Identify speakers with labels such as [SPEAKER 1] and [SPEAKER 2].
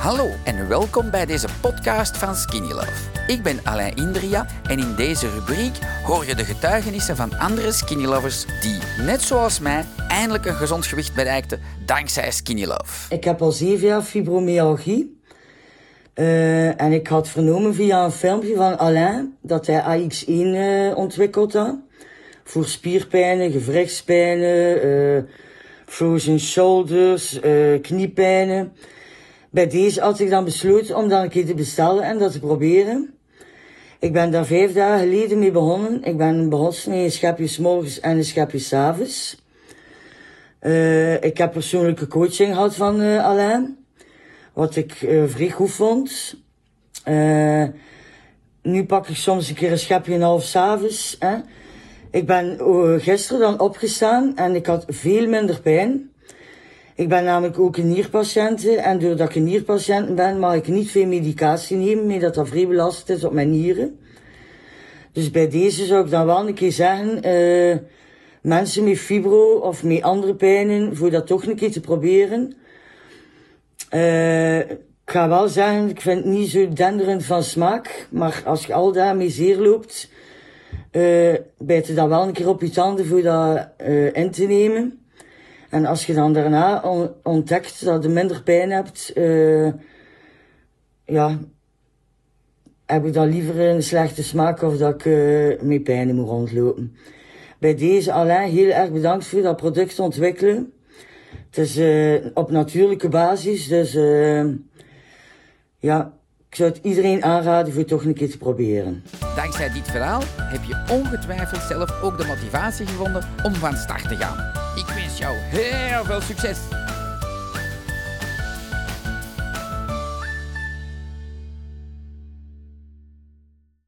[SPEAKER 1] Hallo en welkom bij deze podcast van Skinny Love. Ik ben Alain Indria en in deze rubriek hoor je de getuigenissen van andere Skinny Lovers die, net zoals mij, eindelijk een gezond gewicht bereikten dankzij Skinny Love.
[SPEAKER 2] Ik heb al zeven jaar fibromyalgie. Eh, en ik had vernomen via een filmpje van Alain dat hij AX1 uh, ontwikkeld had. Voor spierpijnen, gewrichtspijnen, uh, frozen shoulders, kniepijnen. Bij deze had ik dan besloten om dat een keer te bestellen en dat te proberen. Ik ben daar vijf dagen geleden mee begonnen. Ik ben begonnen met een schepje morgens en een schepje s avonds. Uh, ik heb persoonlijke coaching gehad van uh, Alain. Wat ik uh, vrij goed vond. nu pak ik soms een keer een schepje en half s'avonds. Ik ben gisteren dan opgestaan en ik had veel minder pijn. Ik ben namelijk ook een nierpatiënt en doordat ik een nierpatiënt ben, mag ik niet veel medicatie nemen, mee dat dat vrij belast is op mijn nieren. Dus bij deze zou ik dan wel een keer zeggen, uh, mensen met fibro of met andere pijnen, voor dat toch een keer te proberen. Uh, ik ga wel zeggen, ik vind het niet zo denderend van smaak, maar als je al daarmee zeer loopt, uh, bijt je dan wel een keer op je tanden voor dat in te nemen. En als je dan daarna ontdekt dat je minder pijn hebt, uh, ja, heb ik dan liever een slechte smaak of dat ik uh, pijn moet rondlopen. Bij deze alleen heel erg bedankt voor dat product ontwikkelen. Het is uh, op natuurlijke basis, dus ja, ik zou het iedereen aanraden voor toch een keer te proberen.
[SPEAKER 1] Dankzij dit verhaal heb je ongetwijfeld zelf ook de motivatie gevonden om van start te gaan. Ik wens jou heel veel succes!